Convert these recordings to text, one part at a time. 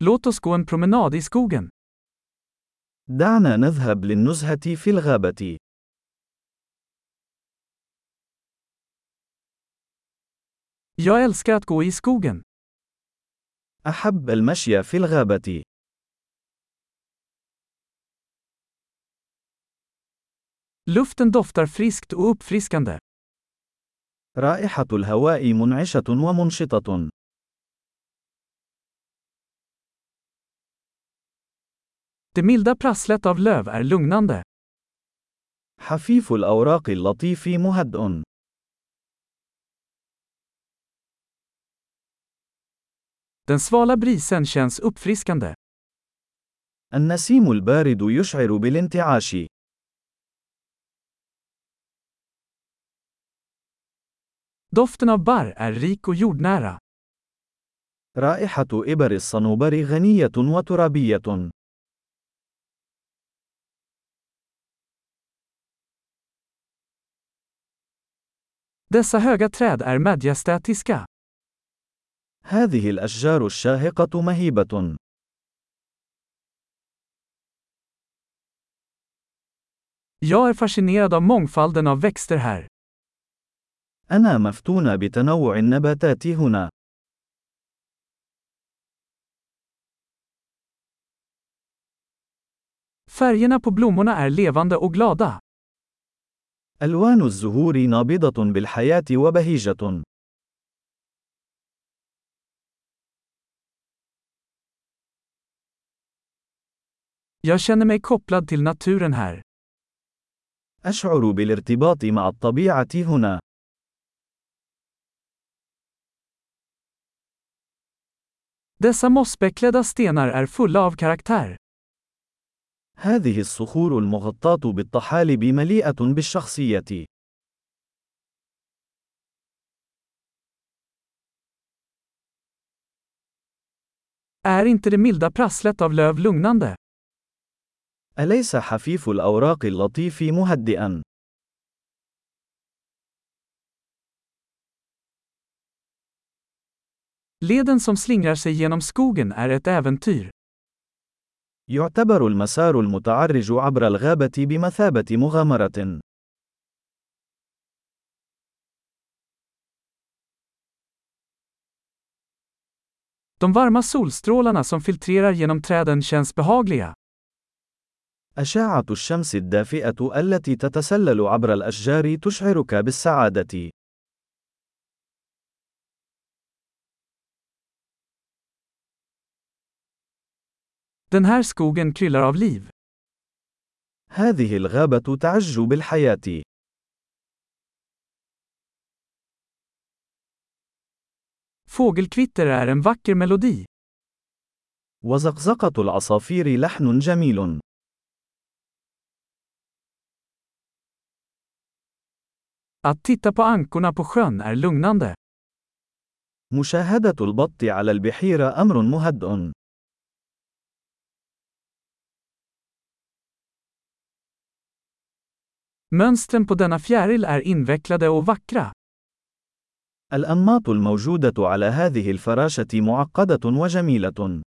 Låt oss gå en promenad i skogen. دعنا نذهب للنزهة في الغابة. Jag älskar att gå i skogen. أحب المشي في الغابة. Luften doftar friskt och uppfriskande. رائحة الهواء منعشة ومنشطة. Det milda prasslet av löv är lugnande. حفيف الأوراق اللطيف مهدئ. Den svala brisen känns uppfriskande. النسيم البارد يشعر بالانتعاش. Doften av barr är rik och jordnära. رائحة إبر الصنوبر غنية وترابية. Dessa höga träd är majestätiska. هذه الأشجار الشاهقة مهيبة. Jag är fascinerad av mångfalden av växter här. أنا مفتون بتنوع النباتات هنا. Färgerna på blommorna är levande och glada. ألوان الزهور نابضة بالحياة وبهيجة. Jag känner mig kopplad till naturen här. أشعر بالارتباط مع الطبيعة هنا. Dessa mossbeklädda stenar är fulla av karaktär. هذه الصخور المغطاة بالطحالب مليئة بالشخصية. Är inte det milda prasslet av löv lugnande? أليس حفيف الأوراق اللطيف مهدئا؟ Leden som slingrar sig genom skogen är ett äventyr. يعتبر المسار المتعرج عبر الغابة بمثابة مغامرة. De varma solstrålarna som filtrerar genom träden känns behagliga. أشعة الشمس الدافئة التي تتسلل عبر الأشجار تشعرك بالسعادة. Den här skogen kryllar av liv. هذه الغابة تعج بالحياة. Fågelkvitter är en vacker melodi. وزقزقة العصافير لحن جميل. Att titta på ankorna på sjön är lugnande. مشاهدة البط على البحيرة أمر مهدئ. Mönstren på denna fjäril är invecklade och vackra. الأنماط الموجودة على هذه الفراشة معقدة وجميلة.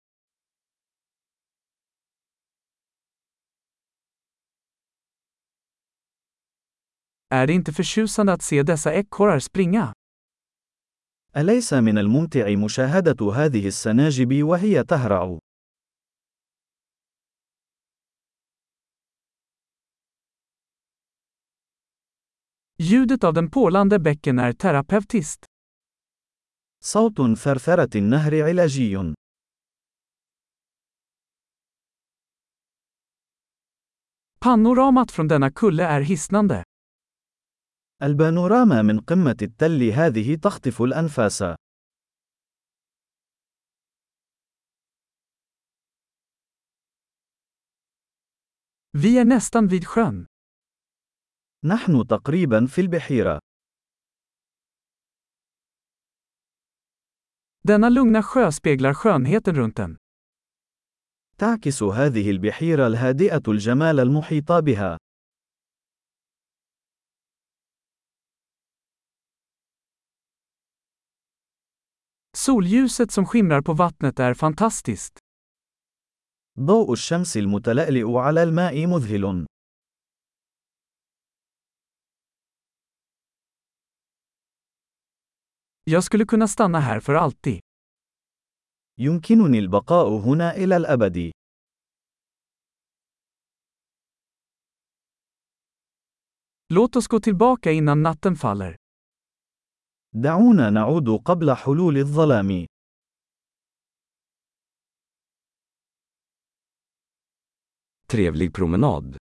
أليس من الممتع مشاهدة هذه السناجب وهي تهرع؟ Ljudet av den porlande bäcken är terapeutiskt. صوت ثرثرة النهر علاجي. Panoramat från denna kulle är hisnande. البانوراما من قمة التل هذه تخطف الأنفاس. Vi är nästan vid sjön. نحن تقريبا في البحيرة. Denna lugna sjö speglar skönheten runt den. تعكس هذه البحيرة الهادئة الجمال المحيط بها. Solljuset som skimrar på vattnet är fantastiskt. ضوء الشمس المتلألئ على الماء مذهل. Jag skulle kunna stanna här för alltid. يمكنني البقاء هنا إلى الأبد. Låt oss gå tillbaka innan natten faller. دعونا نعود قبل حلول الظلام. Trevlig promenad.